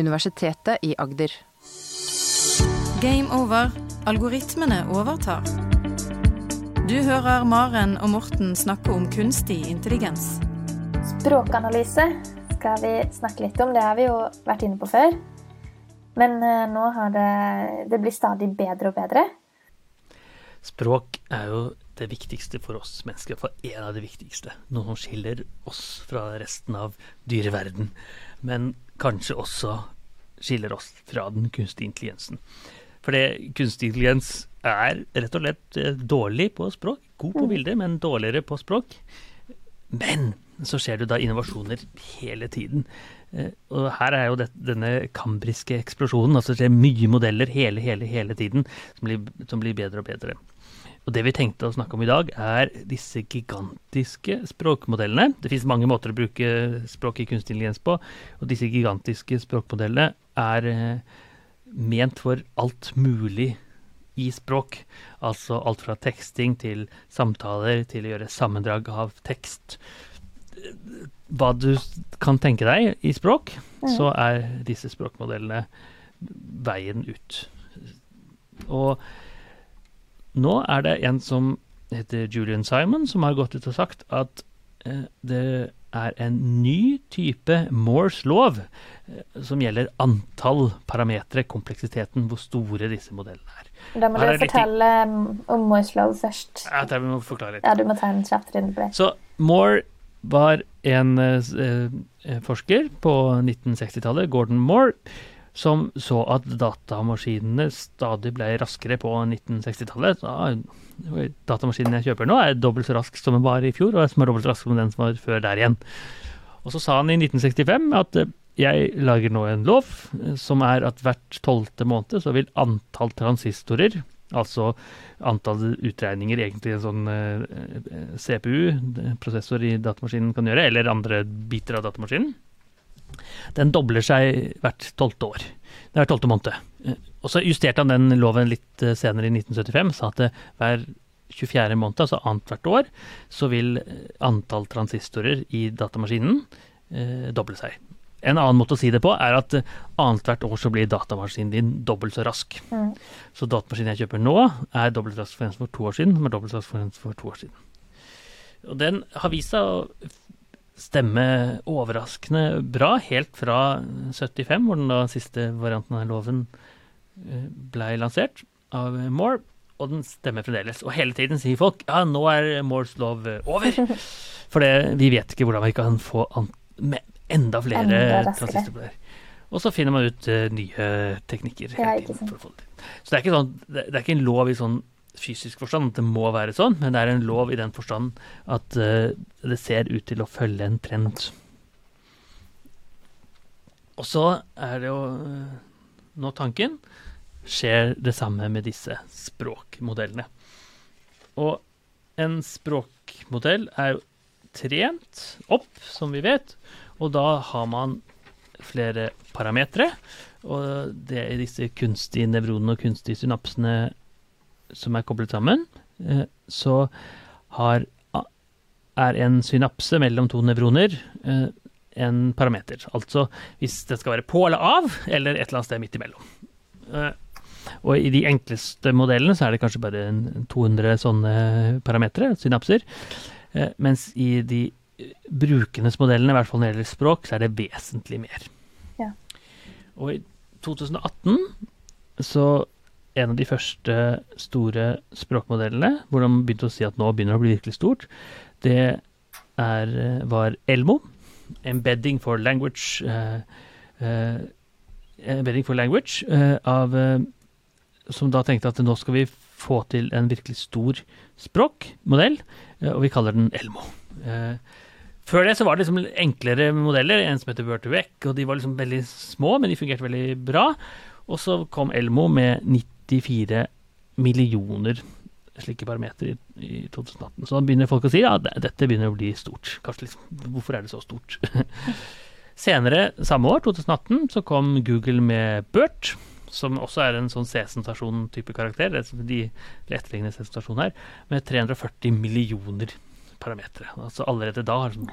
Universitetet i Agder. Game over. Algoritmene overtar. Du hører Maren og Morten snakke om kunstig intelligens. Språkanalyse skal vi snakke litt om. Det har vi jo vært inne på før. Men eh, nå har det Det blir stadig bedre og bedre. Språk er jo det viktigste for oss mennesker, for en av de viktigste. Noe som skiller oss fra resten av dyreverden. Men kanskje også skiller oss fra den kunstige intelligensen. For det kunstig intelligens er rett og slett eh, dårlig på språk. God på bilder, men dårligere på språk. Men så skjer det da innovasjoner hele tiden. Eh, og her er jo det, denne kambriske eksplosjonen. Altså det skjer mye modeller hele, hele, hele tiden som blir, som blir bedre og bedre. Og det vi tenkte å snakke om i dag, er disse gigantiske språkmodellene. Det finnes mange måter å bruke språk i kunstig intelligens på, og disse gigantiske språkmodellene er eh, ment for alt mulig i språk. Altså alt fra teksting til samtaler til å gjøre sammendrag av tekst. Hva du kan tenke deg i språk, så er disse språkmodellene veien ut. Og nå er det en som heter Julian Simon, som har gått ut og sagt at eh, det er en ny type Moores lov eh, som gjelder antall parametere, kompleksiteten, hvor store disse modellene er. Da må Her du litt- fortelle um, om Moores lov først. Ja, det må forklare litt. Ja, du må ta en kjapp runde på det. Så Moore var en eh, eh, forsker på 1960-tallet, Gordon Moore, som så at datamaskinene stadig ble raskere på 1960-tallet. Da, Datamaskinen jeg kjøper nå, er dobbelt så rask som den var i fjor, og som er dobbelt så rask som den som var før der igjen. Og så sa han i 1965 at eh, jeg lager nå en lov eh, som er at hvert tolvte måned så vil antall transistorer, altså antall utregninger egentlig en sånn eh, CPU, prosessor i datamaskinen kan gjøre, eller andre biter av datamaskinen, den dobler seg hvert tolvte år. Det er hvert tolvte måned. Eh, Og så justerte han den loven litt eh, senere i 1975, sa at eh, hver 24. måned, altså annethvert år, så vil antall transistorer i datamaskinen eh, doble seg. En annen måte å si det på er at annethvert år så blir datamaskinen din dobbelt så rask. Mm. Så datamaskinen jeg kjøper nå, er dobbelt rask for en som for to år siden, som er dobbelt rask for en som for to år siden. Og den har vist seg å stemme overraskende bra helt fra 75, hvor den da siste varianten av loven blei ble lansert av Moore, og den stemmer fremdeles. Og hele tiden sier folk ja, nå er Moores lov eh, over. For det, vi vet ikke hvordan vi kan få enda flere transistorblader. Og så finner man ut uh, nye teknikker Ja. Så det er ikke sånn, det, det er ikke en lov i sånn fysisk forstand at det må være sånn, men det er en lov i den forstand at uh, det ser ut til å følge en trend. Og så er det jo uh, nå tanken skjer det samme med disse språkmodellene. Og en språkmodell er jo trent opp, som vi vet, og da har man flere parametere. Og det disse kunstige nevronene og kunstige synapsene som er koblet sammen. Eh, Så har, er en synapse mellom to nevroner eh, en parameter. Altså hvis det skal være på eller av, eller et eller annet sted midt imellom. Eh, Og i de enkleste modellene så er det kanskje bare 200 sånne parametere, synapser. Mens i de brukendes modellene, i hvert fall når det gjelder språk, så er det vesentlig mer. Ja. Og i 2018 så en av de første store språkmodellene, hvor de begynte å si at nå begynner det å bli virkelig stort, det er, eh, var Elmo. Embedding for Language Uh, uh, Embedding for Language uh, av Som da tenkte at nå skal vi få til en virkelig stor språkmodell, og vi kaller den Elmo. Før det så var det liksom enklere modeller, en som heter Word2Vec, og de var liksom veldig små, men de fungerte veldig bra. Og så kom Elmo med 94 millioner slike barometer i, i 2018. Så da begynner folk å si ja, dette begynner å bli stort. Kanskje liksom, Hvorfor er det så stort? Senere samme år, 2018, så kom Google med Bert, som også er en sånn C-sensasjon-type karakter. Det er de etterlignende C-sensasjon her, med 340 millioner parametere. Altså allerede da har den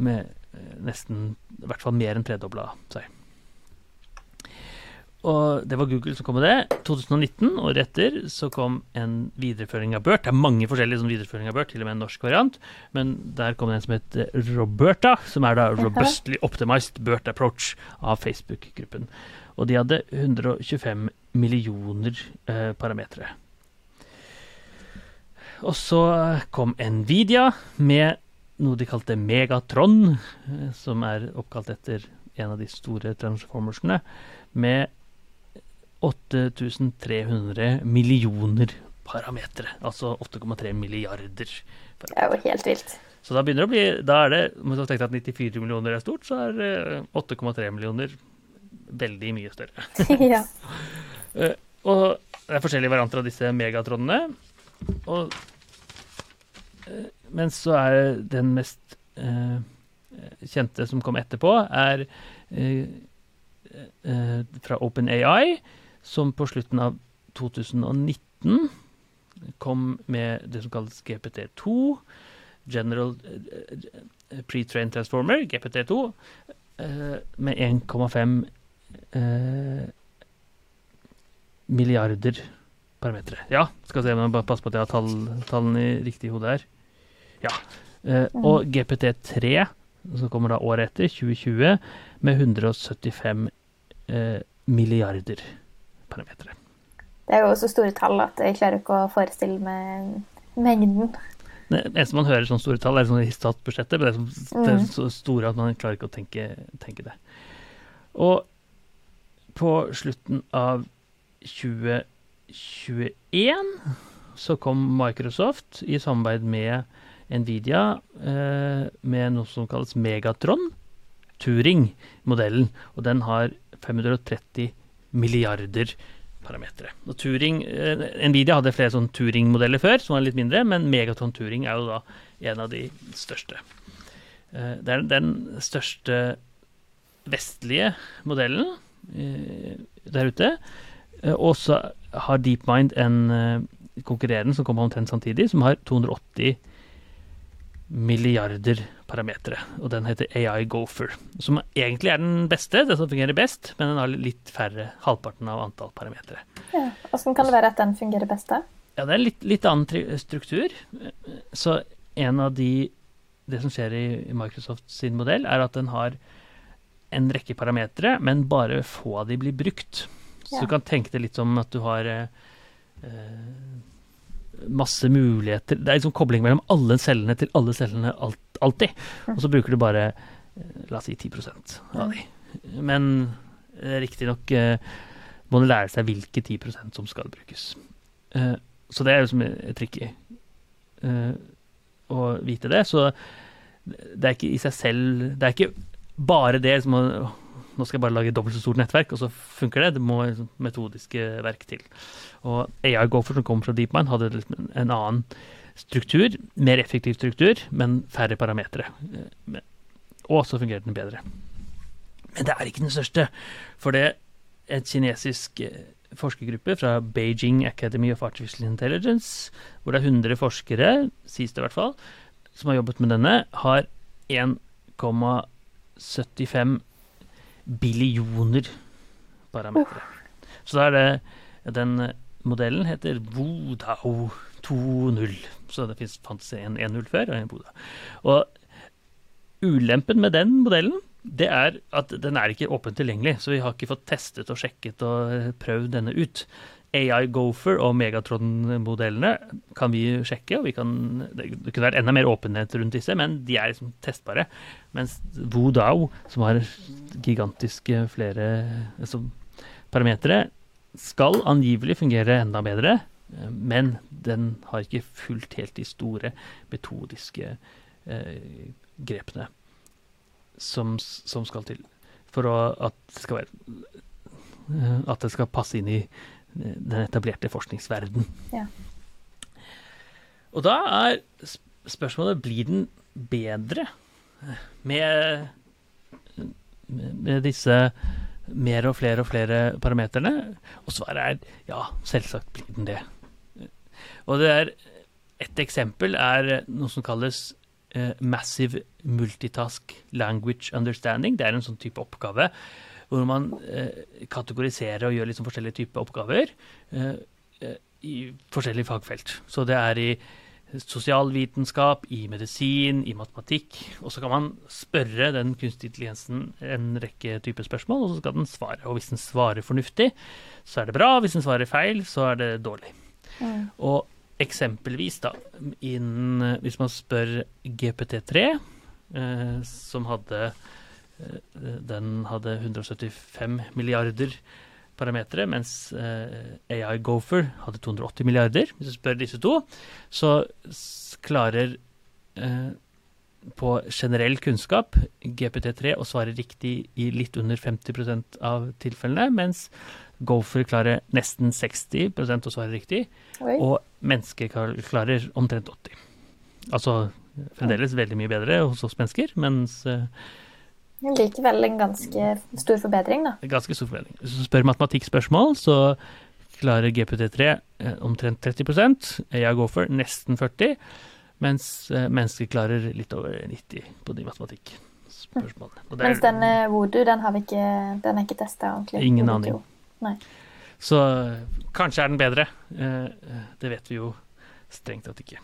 med eh, nesten i hvert fall mer enn tredobla seg. Og det var Google som kom med det. 2019, året etter, så kom en videreføring av Burt. Det er mange forskjellige sånn videreføringer av Burt, til og med en norsk variant. Men der kom det en som heter Roberta, som er da Robustly Optimized Burt Approach av Facebook-gruppen. Og de hadde 125 millioner eh, parametere. Og så kom Nvidia med noe de kalte Megatron, eh, som er oppkalt etter en av de store transformersene, med 8300 millioner parametere. Altså 8,3 milliarder. Det er jo helt vilt. Så da begynner det å bli Da er det Om du tenker at 94 millioner er stort, så er 8,3 millioner veldig mye større. ja. Uh, og det er forskjellige varianter av disse megatronene. Og uh, Men så er den mest eh, kjente som kom etterpå, er fra OpenAI, som på slutten av 2019 kom med det som kalles GPT2. General Pre-Trained Transformer, GPT2, med 1,5 eh, milliarder parametere. Ja, skal se om jeg bare passer på at jeg har tall, tallene riktig hode her. Ja. Eh, og GPT3, som kommer da året etter, 2020, med 175 eh, milliarder parametere. Det er jo så store tall at jeg klarer ikke å forestille meg mengden. Det eneste man hører sånne store tall, er sånn i statsbudsjettet. Men det er, så, det er så store at man klarer ikke å tenke, tenke det. Og på slutten av 2021 så kom Microsoft i samarbeid med Nvidia eh, med noe som kalles Megatron. Turing-modellen. Og den har 530 milliarder parametere. Eh, Nvidia hadde flere sånn Turing-modeller før, som var litt mindre, men Megaton Turing er jo da en av de største. Eh, det er den største vestlige modellen Eh, der ute. Og så har DeepMind en konkurrerende som kommer omtrent samtidig, som har 280 milliarder parametere. Og den heter AI Gopher. Som egentlig er den beste, det som fungerer best, men den har litt færre, halvparten av antall parametere. Ja, Åssen kan det være at den fungerer best, da? Ja, det er litt, litt annen struktur. Så en av de Det som skjer i Microsoft sin modell, er at den har en rekke parametere, men bare få av de blir brukt. Så ja. du kan tenke det litt som at du har eh, masse muligheter Det er liksom kobling mellom alle cellene til alle cellene alt, alltid. Og så bruker du bare eh, la oss si 10 av de. Men eh, riktignok eh, må du lære seg hvilke 10 som skal brukes. Så det er jo som er tricky å vite det. Så det er ikke i seg selv Det er ikke bare det som Nå skal jeg bare lage dobbelt så stort nettverk, og så funker det. Det må metodiske verk til. Og AI Gopher, som kommer fra DeepMind, hadde liksom en annen struktur. Mer effektiv struktur, men færre parametere. Og så fungerte den bedre. Men det er ikke den største. For det er et kinesisk eh, forskergruppe fra Beijing Academy of Artificial Intelligence, hvor det er 100 forskere, sies det i hvert fall, som har jobbet med denne, har 1,5 75 billioner parametere. Så da er det Den modellen heter Vodao 2.0. Så det fantes en 1.0 før og en Boda. Og ulempen med den modellen det er at den er ikke åpent tilgjengelig, så vi har ikke fått testet og sjekket og prøvd denne ut. AI Gopher og Megatron-modellene kan vi sjekke. og vi kan, Det kunne vært enda mer åpenhet rundt disse, men de er liksom testbare. Mens Wudao, som har gigantiske flere altså, parametere, skal angivelig fungere enda bedre. Men den har ikke fulgt helt de store metodiske eh, grepene som, som, skal til for å, at, det skal være, eh, at det skal passe inn i den etablerte forskningsverden. Ja. Og da er spørsmålet blir den bedre med, med disse mer og flere og flere parameterne? Og svaret er ja, selvsagt blir den det. Og det er et eksempel er noe som kalles uh, Massive Multitask Language Understanding. Det er en sånn type oppgave hvor man eh, kategoriserer og gjør liksom forskjellige typer oppgaver eh, eh, i forskjellige fagfelt. Så det er i sosialvitenskap, i medisin, i matematikk. Og så kan man spørre den kunstige intelligensen en rekke typer spørsmål, og så skal den svare. Og hvis den svarer fornuftig, så er det bra. Hvis den svarer feil, så er det dårlig. Mm. Og eksempelvis, da, innen hvis man spør GPT3, eh, som hadde Den hadde 175 milliarder parametere, mens eh, AI Gopher hadde 280 milliarder. Hvis du spør disse to, så klarer eh, på generell kunnskap GPT3 å svare riktig i litt under 50% av tilfellene, mens Gopher klarer nesten 60 å svare riktig, Oi. og mennesker klarer omtrent 80 Altså fremdeles veldig mye bedre hos oss mennesker, mens Likevel en ganske stor forbedring, da. Ganske stor forbedring. Hvis du spør matematikkspørsmål, så klarer GPT3 eh, omtrent 30% går for nesten 40 mens eh, mennesker klarer litt over 90 på de matematikkspørsmålene. Er, mens den uh, Voodoo, den, har vi ikke, den er ikke testa ordentlig? Ingen aning. Nei. Så kanskje er den bedre. det vet vi jo strengt tatt ikke.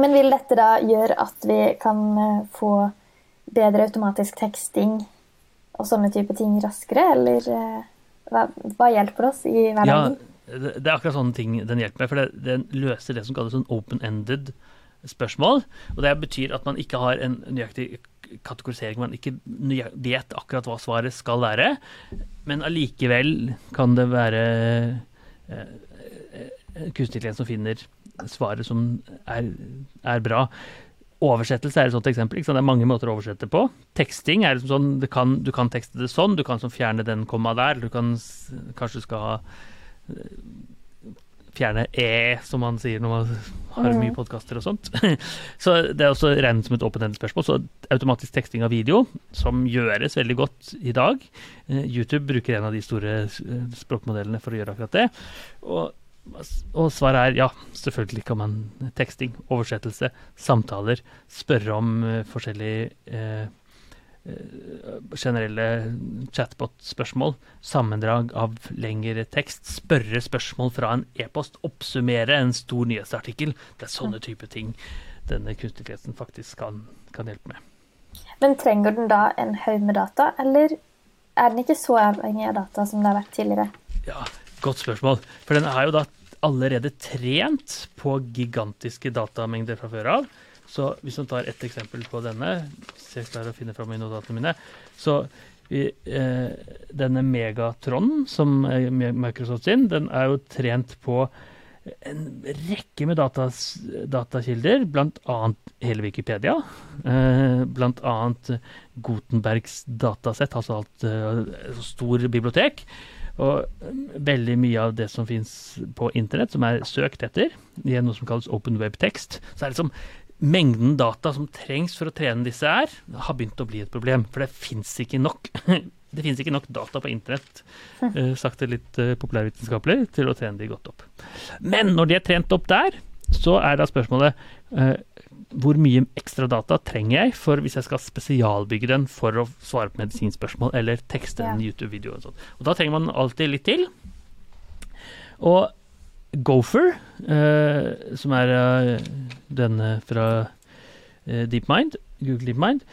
Men vil dette da gjøre at vi kan få bedre automatisk teksting og sånne type ting raskere, eller eh, hva, hva hjelper oss i hverdagen? Ja, det er akkurat sånne ting den hjelper med, for den løser det som kalles sånn open-ended spørsmål. Og det betyr at man ikke har en nøyaktig kategorisering, man ikke vet akkurat hva svaret skal være, men allikevel kan det være eh, eh kunstig intelligens som finner svaret som er, er bra. Oversettelse er et sånt eksempel. Det er mange måter å oversette på. Teksting er liksom sånn kan, Du kan tekste det sånn, du kan sånn fjerne den komma der. Du kan Kanskje skal ha eh, fjerne e, som man sier når man har mye podkaster og sånt. Så det er også regnet som et åpenhendt spørsmål. Så automatisk teksting av video, som gjøres veldig godt i dag. Eh, YouTube bruker en av de store eh, språkmodellene for å gjøre akkurat det. Og og svaret er ja, selvfølgelig kan man teksting, oversettelse, samtaler, spørre om uh, forskjellige uh, generelle chatbot-spørsmål, sammendrag av lengre tekst, spørre spørsmål fra en e-post, oppsummere en stor nyhetsartikkel. Det er sånne type ting denne kunstig faktisk kan, kan hjelpe med. Men trenger den da en haug med data, eller er den ikke så avhengig av data som det har vært tidligere? Ja, Godt spørsmål. For den er jo da allerede trent på gigantiske datamengder fra før av. Så hvis man tar ett eksempel på denne, hvis jeg klarer å finne fram i notatene mine Så vi, eh, denne Megatron, som er Microsoft sin, den er jo trent på en rekke med datas, datakilder, bl.a. hele Wikipedia. Eh, bl.a. Gutenbergs datasett, altså alt eh, stor bibliotek. Og veldig mye av det som fins på internett, som er søkt etter, i noe som kalles open web text, så er det liksom mengden data som trengs for å trene disse her, har begynt å bli et problem. For det fins ikke nok. Det finnes ikke nok data på internett, uh, sagt det litt uh, populærvitenskapelig, til å trene de godt opp. Men når de er trent opp der, så er da spørsmålet uh, hvor mye ekstra data trenger jeg for hvis jeg skal spesialbygge den for å svare på medisinspørsmål eller tekste en YouTube-video. Og, sånt. og Da trenger man alltid litt til. Og Gopher, eh, som er eh, denne fra eh, DeepMind, Google DeepMind,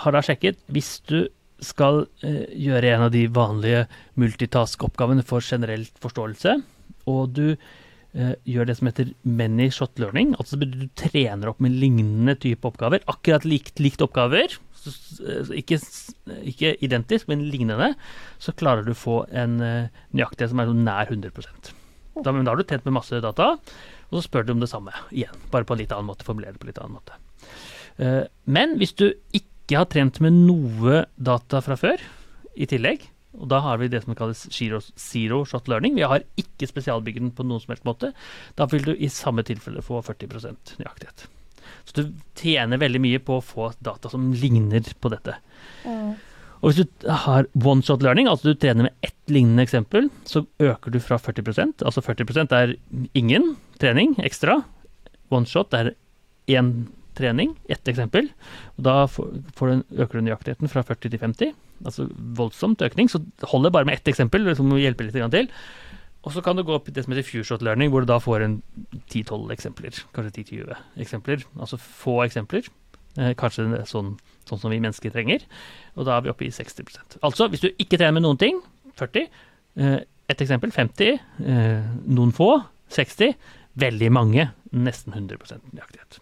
har da sjekket hvis du skal eh, gjøre en av de vanlige multitask-oppgavene for generell forståelse, og du gjør det som heter many shot learning. Altså du trener opp med lignende type oppgaver. Akkurat likt, likt oppgaver. Så, uh, ikke, ikke, identisk, men lignende. Så klarer du å få en uh, nøyaktighet som er nær 100 da, men da har du tjent med masse data, og så spør du om det samme igjen. Bare på en litt annen måte. Formulere det på en litt annen måte. men hvis du ikke har trent med noe data fra før i tillegg, og da har vi det som kalles zero, zero shot learning. Vi har ikke spesialbygd den på noen som helst måte. Da vil du i samme tilfelle få 40% nøyaktighet. Så du tjener veldig mye på å få data som ligner på dette. Mm. Og hvis du har one shot learning, altså du trener med ett lignende eksempel, så øker du fra 40% Altså 40% er ingen trening ekstra. One shot er én trening. Ett eksempel. Og da får, du, øker du nøyaktigheten fra 40 til 50. Altså voldsomt økning. Så holder bare med ett eksempel, som må hjelpe litt til. Og så kan du gå opp i det som heter few shot learning, hvor du da får en 10-12 eksempler. Kanskje 10-20 eksempler. Altså få eksempler. Eh, kanskje sånn, sånn, som vi mennesker trenger. Og da er vi oppe i 60% Altså, hvis du ikke trener med noen ting, 40. Eh, et eksempel 50. Eh, noen få, 60. Veldig mange, nesten 100% nøyaktighet.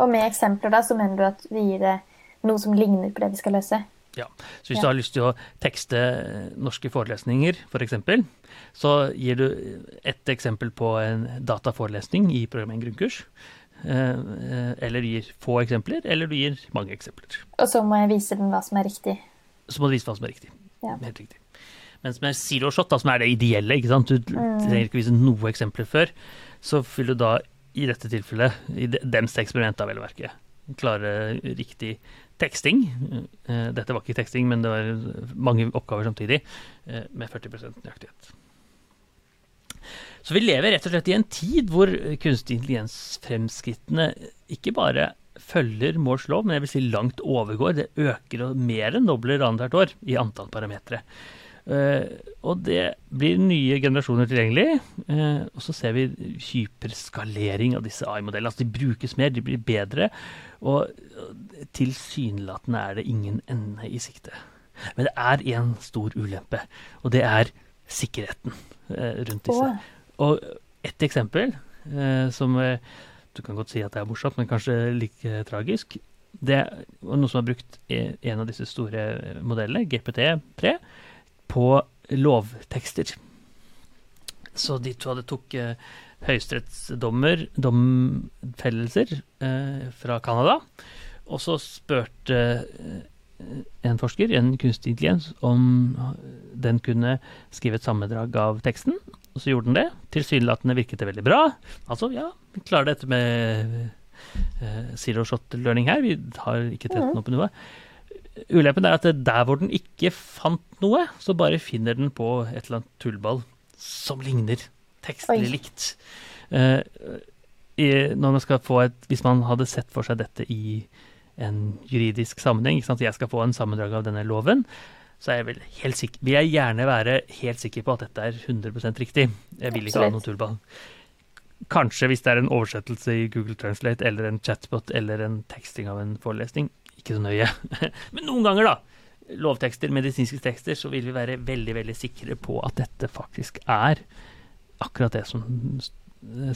Og med eksempler, da, så mener du at vi gir det noe som ligner på det vi skal løse? Ja. Så hvis du har lyst til å tekste norske forelesninger, f.eks., for eksempel, så gir du et eksempel på en dataforelesning i programmering grunnkurs. Eh, eller du gir få eksempler, eller du gir mange eksempler. Og så må jeg vise den hva som er riktig? Så må du vise hva som er riktig. Ja. Helt riktig. Mens med zero shot, da, som er det ideelle, du mm. trenger ikke vise noe eksempler før, så fyller du da i dette tilfellet, i dems eksperiment vel å merke, klare riktig teksting. Eh, dette var ikke teksting, men det var mange oppgaver samtidig, eh, med 40% nøyaktighet. Så vi lever rett og slett i en tid hvor kunstig intelligens-fremskrittene ikke bare følger Moores lov, men jeg vil si langt overgår. Det øker og mer enn dobler annethvert år i antall parametere. Uh, og det blir nye generasjoner tilgjengelig. Uh, og så ser vi hyperskalering av disse AI-modellene. Altså de brukes mer, de blir bedre. Og tilsynelatende er det ingen ende i sikte. Men det er en stor ulempe, og det er sikkerheten rundt disse. Og et eksempel som Du kan godt si at det er morsomt, men kanskje like tragisk. Det er noe som har brukt en av disse store modellene, GPT3 på lovtekster. Så de to hadde tok eh, høyesterettsdommer, domfellelser, eh, fra Canada. Og så spurte eh, en forsker, en kunstig intelligens, om den kunne skrive et sammendrag av teksten. Og så gjorde den det. Tilsynelatende virket det veldig bra. Altså, ja, vi klarer dette med eh, zero shot learning her. Vi har ikke tett noe på noe. Ulempen er at der hvor den ikke fant noe, så bare finner den på et eller annet tullball som ligner tekstlig likt. Uh, i, når man skal få et, hvis man hadde sett for seg dette i en juridisk sammenheng, ikke sant? jeg skal få en sammendrag av denne loven, så er jeg helt sikker, vil jeg gjerne være helt sikker på at dette er 100 riktig. Jeg vil ikke Absolutt. ha noe tullball. Kanskje hvis det er en oversettelse i Google Translate eller en chatbot eller en teksting av en forelesning, ikke så nøye. Men noen ganger, da, lovtekster, medisinske tekster, så vil vi være veldig, veldig sikre på at dette faktisk er akkurat det som,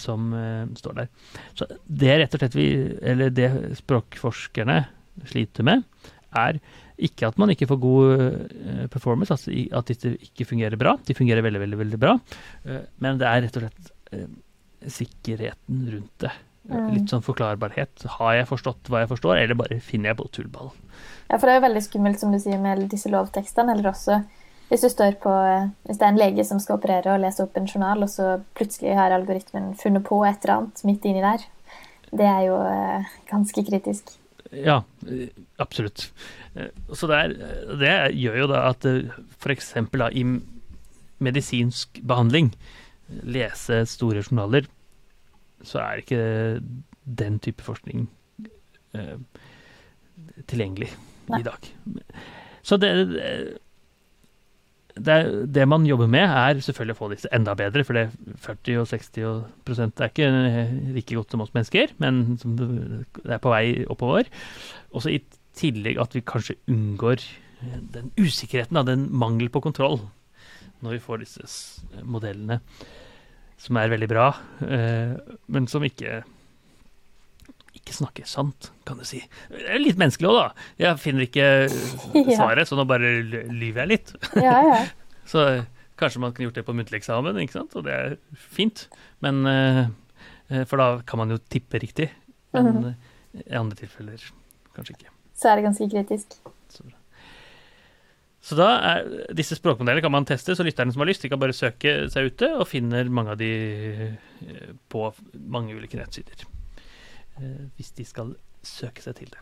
som uh, står der. Så det rett og slett vi, eller det språkforskerne sliter med, er ikke at man ikke får god uh, performance, altså at disse ikke fungerer bra. De fungerer veldig, veldig, veldig bra. Uh, men det er rett og slett sikkerheten rundt det. Mm. Litt sånn forklarbarhet. Har jeg forstått hva jeg forstår, eller bare finner jeg på tullball? Ja, for det er jo veldig skummelt, som du sier, med disse lovtekstene. Eller også hvis du står på Hvis det er en lege som skal operere og lese opp en journal, og så plutselig har algoritmen funnet på et eller annet midt inni der. Det er jo eh, ganske kritisk. Ja, absolutt. Eh, så det, er, det gjør jo da at eh, f.eks. i medisinsk behandling, lese store journaler så er ikke den type forskning uh, tilgjengelig Nei. i dag. Så det, det, det, man jobber med, er selvfølgelig å få disse enda bedre. For det 40 og 60 og prosent er ikke like godt som oss mennesker, men det er på vei oppover. Også i tillegg at vi kanskje unngår den usikkerheten, den mangel på kontroll, når vi får disse modellene som er veldig bra, eh, men som ikke ikke snakker sant, kan du si. Det er litt menneskelig òg, da. Jeg finner ikke svaret, så nå bare lyver jeg litt. Ja, ja. så kanskje man kunne gjort det på muntlig eksamen, ikke sant? og det er fint. Men, eh, for da kan man jo tippe riktig. Men mm -hmm. i andre tilfeller kanskje ikke. Så er det ganske kritisk. Så da er disse språkmodellene kan man teste, så lytterne som har lyst, de kan bare søke seg ute og finner mange av de eh, på mange ulike nettsider. Eh, hvis de skal søke seg til det.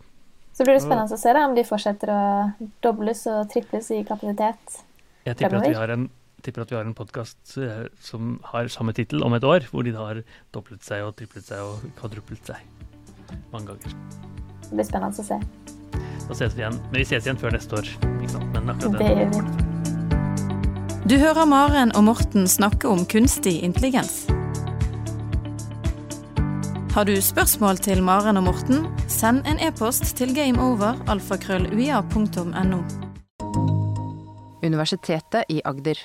Så blir det spennende å se da, om de fortsetter å dobles og triples i kapasitet Jeg tipper at vi har en, tipper at vi har en podkast eh, som har samme tittel om et år, hvor de har doblet seg og triplet seg og kvadruplet seg. mange ganger. Det blir spennende å se. Da ses vi igjen. Men vi ses igjen før neste år. Ikke sant? Men akkurat Det gjør vi. Du hører Maren og Morten snakke om kunstig intelligens. Har du spørsmål til Maren og Morten, send en e-post til gameover.alfakrølluia.no. Universitetet i Agder.